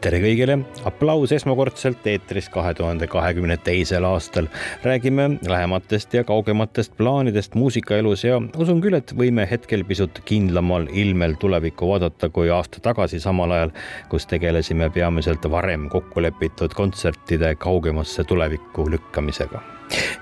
Tere kõigile, aplaus esmakordselt eetris kahe tuhande kahekümne teisel aastal. räägime lähematest ja kaugematest plaanidest muusikaelus ja usun küll, et võime hetkel pisut kindlamal ilmel tulevikku vaadata kui aasta tagasi samal ajal, kus tegelesime peamiselt varem kokku lepitud kontsertide kaugemasse tulevikku lükkamisega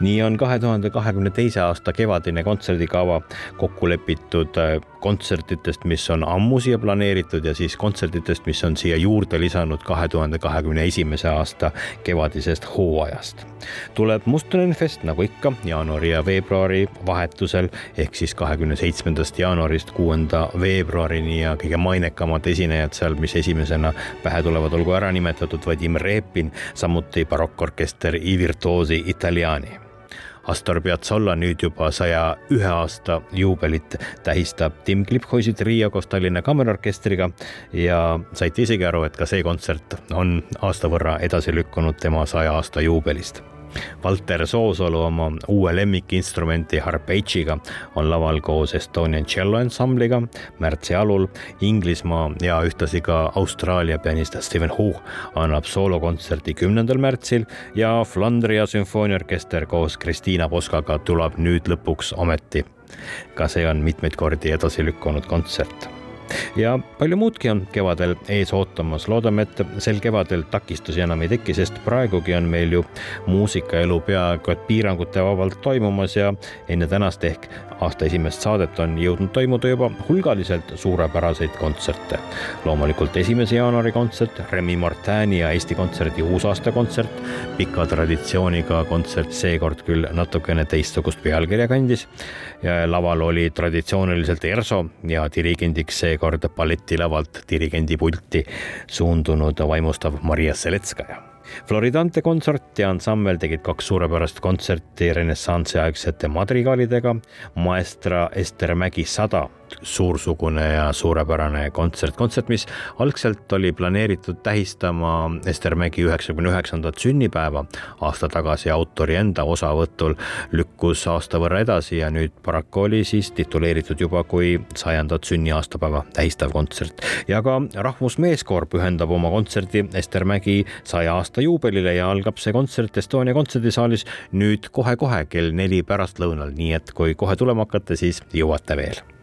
nii on kahe tuhande kahekümne teise aasta kevadine kontserdikava kokku lepitud äh, kontsertidest, mis on ammu siia planeeritud ja siis kontsertidest, mis on siia juurde lisanud kahe tuhande kahekümne esimese aasta kevadisest hooajast. tuleb Mustonenfest nagu ikka jaanuari ja veebruari vahetusel ehk siis kahekümne seitsmendast jaanuarist kuuenda veebruarini ja kõige mainekamad esinejad seal, mis esimesena pähe tulevad, olgu ära nimetatud Vadim Repin, samuti barokkorkester I Virtuosi Italiani Astor Piazzolla nüüd juba saja ühe aasta juubelit tähistab Tim Kliphoisi trio koos Tallinna Kammerorkestriga ja saite isegi aru, et ka see kontsert on aasta võrra edasi lükkunud tema saja aasta juubelist Valter Soosalu oma uue lemmikinstrumenti Harpeichiga on laval koos Estonian Cello Ensembliga märtsi alul. Inglismaa ja ühtlasi ka Austraalia pianist Steven Hough annab soolokontserti kümnendal märtsil ja Flandria sümfooniaorkester koos Kristiina Poskaga tuleb nüüd lõpuks ometi. ka see on mitmeid kordi edasi lükkunud kontsert ja palju muudki on kevadel ees ootamas. loodame, et sel kevadel takistusi enam ei teki, sest praegugi on meil ju muusikaelu peaaegu et piirangute vabalt toimumas ja enne tänast ehk aasta esimest saadet on jõudnud toimuda juba hulgaliselt suurepäraseid kontserte. loomulikult esimese jaanuari kontsert, Remi Martini ja Eesti Kontserdi uusaastakontsert, pika traditsiooniga kontsert, seekord küll natukene teistsugust pealkirja kandis. laval oli traditsiooniliselt ERSO ja dirigendiks seekord balletilavalt dirigendi pulti suundunud vaimustav Maria Seletskaja Floridante kontsert ja ansambel tegid kaks suurepärast kontserti renessansiaegsete madrigaalidega. maestra Ester Mägi sada suursugune ja suurepärane kontsert, kontsert, mis algselt oli planeeritud tähistama Ester Mägi üheksakümne üheksandat sünnipäeva. Aasta tagasi autori enda osavõtul, lükkus aasta võrra edasi ja nüüd paraku oli siis tituleeritud juba kui sajandat sünniaastapäeva tähistav kontsert. ja ka Rahvusmeeskoor pühendab oma kontserdi Ester Mägi saja aasta juubelile ja algab see kontsert Estonia kontserdisaalis nüüd kohe-kohe kell neli pärastlõunal, nii et kui kohe tulema hakkate, siis jõuate veel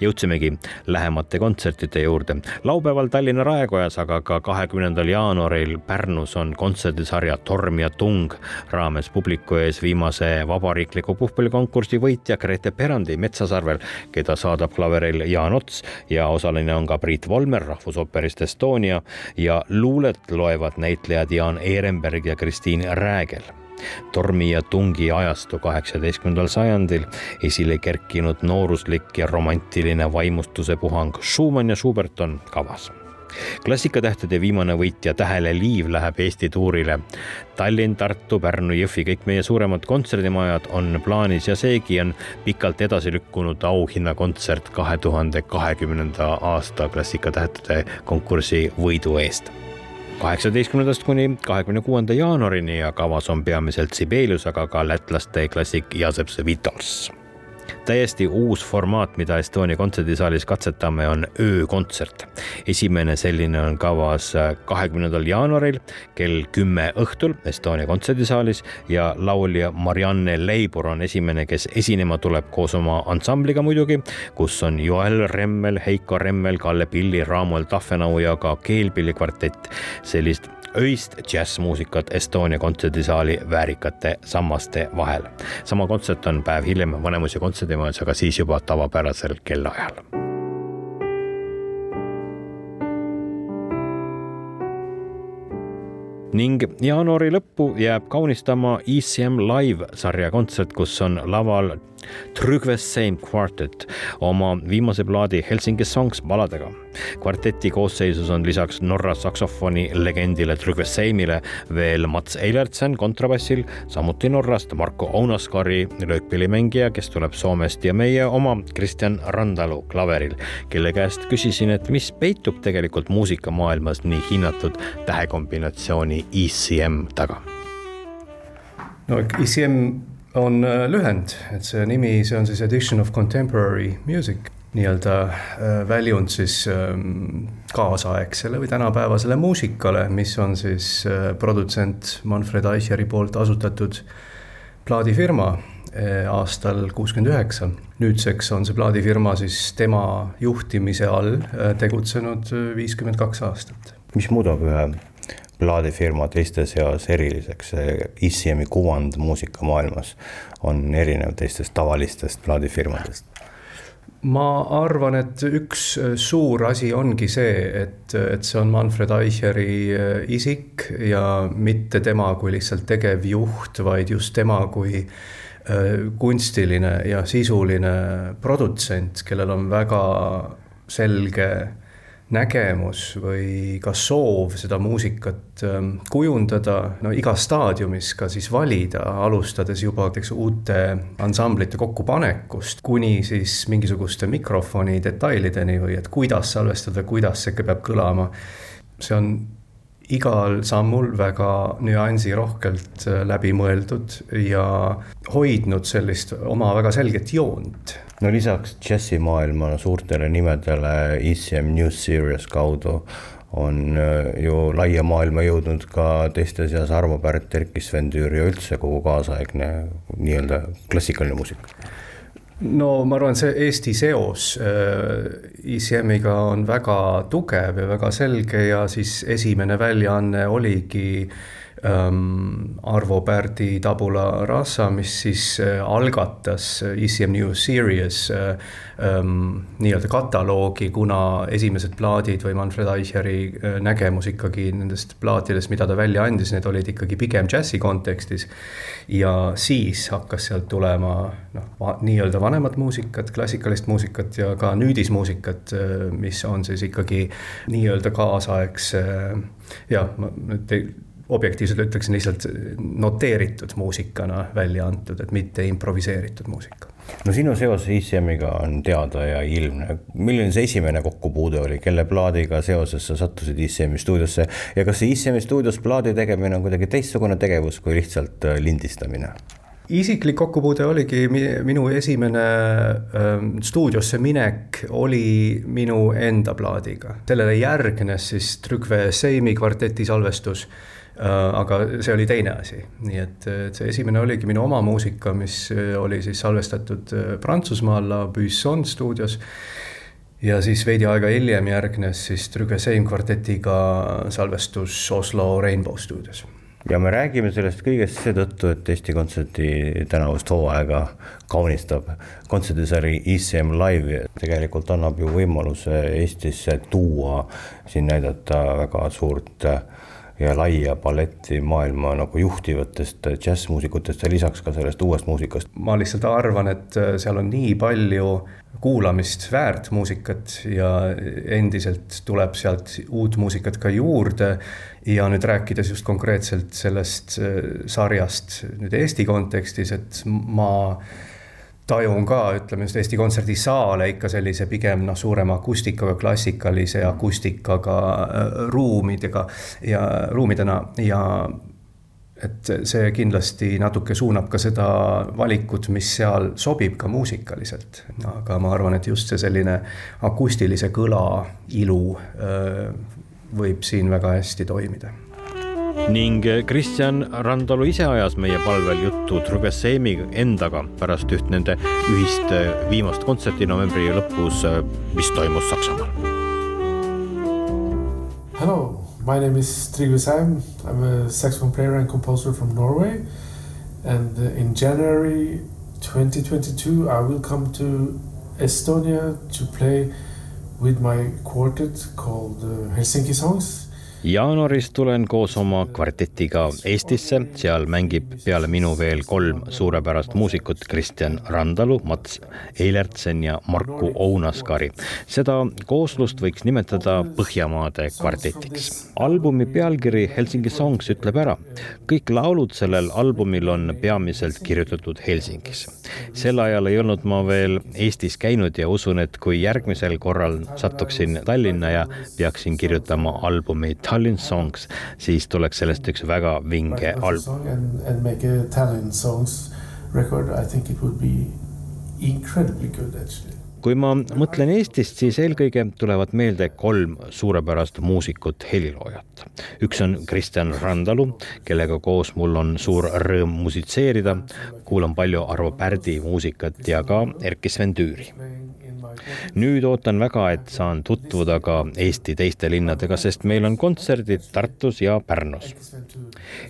jõudsimegi lähemate kontsertide juurde. laupäeval Tallinna Raekojas, aga ka kahekümnendal jaanuaril Pärnus on kontserdisarja Torm ja tung raames publiku ees viimase vabariikliku puhkpallikonkursi võitja Grete Perandi Metsasarvel, keda saadab klaveril Jaan Ots ja osaline on ka Priit Volmer Rahvusoperist Estonia ja luulet loevad näitlejad Jaan Ehrenberg ja Kristiin Räägel tormi ja tungi ajastu kaheksateistkümnendal sajandil esile kerkinud nooruslik ja romantiline vaimustuse puhang Schumann ja Schubert on kavas klassikatähtede viimane võitja Tähele Liiv läheb Eesti tuurile. Tallinn, Tartu, Pärnu, Jõhvi, kõik meie suuremad kontserdimajad on plaanis ja seegi on pikalt edasi lükkunud auhinnakontsert kahe tuhande kahekümnenda aasta klassikatähtede konkursi võidu eest kaheksateistkümnendast kuni kahekümne kuuenda jaanuarini ja kavas on peamiselt Sibelius, aga ka lätlaste klassik Joseph Vitals täiesti uus formaat, mida Estonia kontserdisaalis katsetame, on öökontsert. esimene selline on kavas kahekümnendal jaanuaril kell kümme õhtul Estonia kontserdisaalis ja laulja Marianne Leibur on esimene, kes esinema tuleb koos oma ansambliga muidugi, kus on Joel Remmel, Heiko Remmel, Kalle Pilli, Raamuel Tahvenau ja ka keelpillikvartett. sellist öist džässmuusikat Estonia kontserdisaali väärikate sammaste vahel. sama kontsert on päev hiljem Vanemuise kontserdimajas, aga siis juba tavapärasel kellaajal ning jaanuari lõppu jääb kaunistama ECM Live sarja kontsert, kus on laval Trygve Seim Quartet oma viimase plaadi Helsingi Songs baladega. kvarteti koosseisus on lisaks Norra saksofoni legendile Trygve Seimile veel Mats Eilertsen kontrabassil, samuti Norrast Marko Aunaskari löökpillimängija, kes tuleb Soomest ja meie oma Kristjan Randalu klaveril, kelle käest küsisin, et mis peitub tegelikult muusikamaailmas nii hinnatud tähekombinatsiooni ECM taga no ECM on äh, lühend, et see nimi, see on siis Edition of Contemporary Music, nii-öelda äh, väljund siis ähm, kaasaegsele või tänapäevasele muusikale, mis on siis äh, produtsent Manfred Eicheri poolt asutatud plaadifirma aastal kuuskümmend üheksa. nüüdseks on see plaadifirma siis tema juhtimise all tegutsenud viiskümmend kaks aastat. mis muudab ühe plaadifirma teiste seas eriliseks, see ICM-i kuvand muusikamaailmas on erinev teistest tavalistest plaadifirmadest? ma arvan, et üks suur asi ongi see, et, et see on Manfred Eicheri äh, isik ja mitte tema kui lihtsalt tegevjuht, vaid just tema kui äh, kunstiline ja sisuline produtsent, kellel on väga selge nägemus või ka soov seda muusikat ähm, kujundada, no igas staadiumis ka siis valida, alustades juba näiteks uute ansamblite kokkupanekust kuni siis mingisuguste mikrofoni detailideni või et kuidas salvestada, kuidas see peab kõlama. see on igal sammul väga nüansirohkelt äh, läbi mõeldud ja hoidnud sellist oma väga selget joont. No lisaks džässimaailma suurtele nimedele ECM News Series kaudu on äh, ju laia maailma jõudnud ka teiste seas Arvo Pärt, Erkki Sven Tüür ja üldse kogu kaasaegne nii-öelda klassikaline muusika. No ma arvan, see Eesti seos ICM-iga äh, on väga tugev ja väga selge ja siis esimene väljaanne oligi ähm, Arvo Pärdi Tabula Rasa, mis siis äh, algatas ECM New Series äh, ähm, nii-öelda kataloogi, kuna esimesed plaadid või Manfred Eicheri äh, nägemus ikkagi nendest plaatidest, mida ta välja andis, need olid ikkagi pigem džässi kontekstis. ja siis hakkas sealt tulema noh, nii-öelda vanemat muusikat, klassikalist muusikat ja ka nüüdismuusikat, mis on siis ikkagi nii-öelda kaasaegse jah, ma nüüd ei objektiivselt ütleksin lihtsalt noteeritud muusikana välja antud, et mitte improviseeritud muusika. no sinu seos ICM-iga on teada ja ilmne. milline see esimene kokkupuude oli, kelle plaadiga seoses sa sattusid ICM-i stuudiosse ja kas see ICM-i stuudios plaadi tegemine on kuidagi teistsugune tegevus kui lihtsalt äh, lindistamine? isiklik kokkupuude oligi minu esimene ähm, stuudiosse minek oli minu enda plaadiga, sellele järgnes siis Trygve Seimi kvarteti salvestus aga see oli teine asi, nii et, et see esimene oligi minu oma muusika, mis äh, oli siis salvestatud äh, Prantsusmaal La Buisson stuudios. ja siis veidi aega hiljem järgnes siis Trüge Seim kvartetiga salvestus Oslo Rainbow stuudios. Ja me räägime sellest kõigest seetõttu, et Eesti Kontserdi tänavust hooaega kaunistab kontserdisari ECM Live. Tegelikult annab ju võimaluse Eestisse tuua, siin näidata väga suurt äh, ja laia paletti maailma nagu juhtivatest džässmuusikutest ja lisaks ka sellest uuest muusikast. ma lihtsalt arvan, et äh, seal on nii palju kuulamist väärt muusikat ja endiselt tuleb sealt uut muusikat ka juurde. ja nüüd rääkides just konkreetselt sellest äh, sarjast nüüd Eesti kontekstis, et ma tajun ka, ütleme just Eesti Kontserdisaale ikka sellise pigem noh, suurema akustikaga, klassikalise akustikaga äh, ruumidega ja ruumidena ja et see kindlasti natuke suunab ka seda valikut, mis seal sobib ka muusikaliselt. aga ma arvan, et just see selline akustilise kõla ilu äh, võib siin väga hästi toimida ning Kristjan Randalu ise ajas meie palvel juttu Trubeseemi endaga pärast üht nende ühist äh, viimast kontserti novembri lõpus, äh, mis toimus Saksamaal. Hello, my name is Trygve Seim. I'm a saxophone player and composer from Norway. And uh, in January 2022, I will come to Estonia to play with my quartet called uh, Helsinki Songs. Jaanuaris tulen koos oma kvartetiga Eestisse, seal mängib peale minu veel kolm suurepärast muusikut Kristjan Randalu, Mats Eilertsen ja Marku Ounaskari. seda kooslust võiks nimetada Põhjamaade kvartetiks. albumi pealkiri Helsingi Songs ütleb ära, kõik laulud sellel albumil on peamiselt kirjutatud Helsingis. sel ajal ei olnud ma veel Eestis käinud ja usun, et kui järgmisel korral satuksin Tallinna ja peaksin kirjutama albumi Tallinn Songs, siis tuleks sellest üks väga vinge album. record, I think it would be incredibly good actually kui ma mõtlen Eestist, siis eelkõige tulevad meelde kolm suurepärast muusikut, heliloojat. üks on Kristjan Randalu, kellega koos mul on suur rõõm musitseerida, kuulan palju Arvo Pärdi muusikat ja ka Erkki Sven Tüüri nüüd ootan väga, et saan tutvuda ka Eesti teiste linnadega, sest meil on kontserdid Tartus ja Pärnus.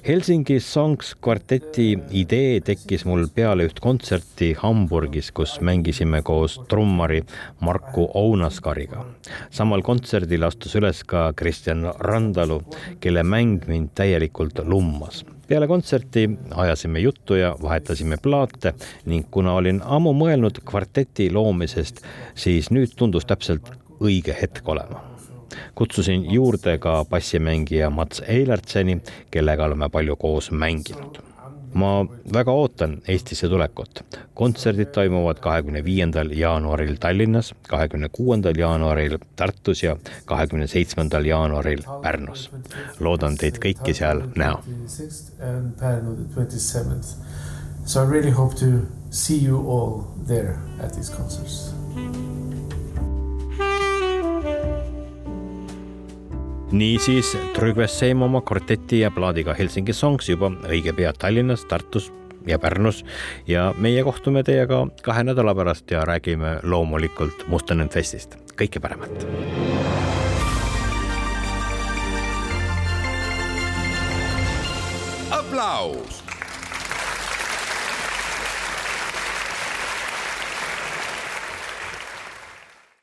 Helsingi Songs kvarteti idee tekkis mul peale üht kontserti Hamburgis, kus mängisime koos trummari Marku Ounaskariga. samal kontserdil astus üles ka Kristjan Randalu, kelle mäng mind täielikult lummas peale kontserti ajasime juttu ja vahetasime plaate ning kuna olin ammu mõelnud kvarteti loomisest, siis nüüd tundus täpselt õige hetk olema. kutsusin juurde ka bassimängija Mats Eilertseni, kellega oleme palju koos mänginud ma väga ootan Eestisse tulekut. kontserdid toimuvad kahekümne viiendal jaanuaril Tallinnas, kahekümne kuuendal jaanuaril Tartus ja kahekümne seitsmendal jaanuaril Pärnus. loodan teid kõiki seal näha. So I really hope to see you all there at these concerts. Niisiis Trügves Seim oma kvarteti ja plaadiga Helsingi Songs juba õige pea Tallinnas, Tartus ja Pärnus ja meie kohtume teiega kahe nädala pärast ja räägime loomulikult Mustanen Festist. kõike paremat. aplaus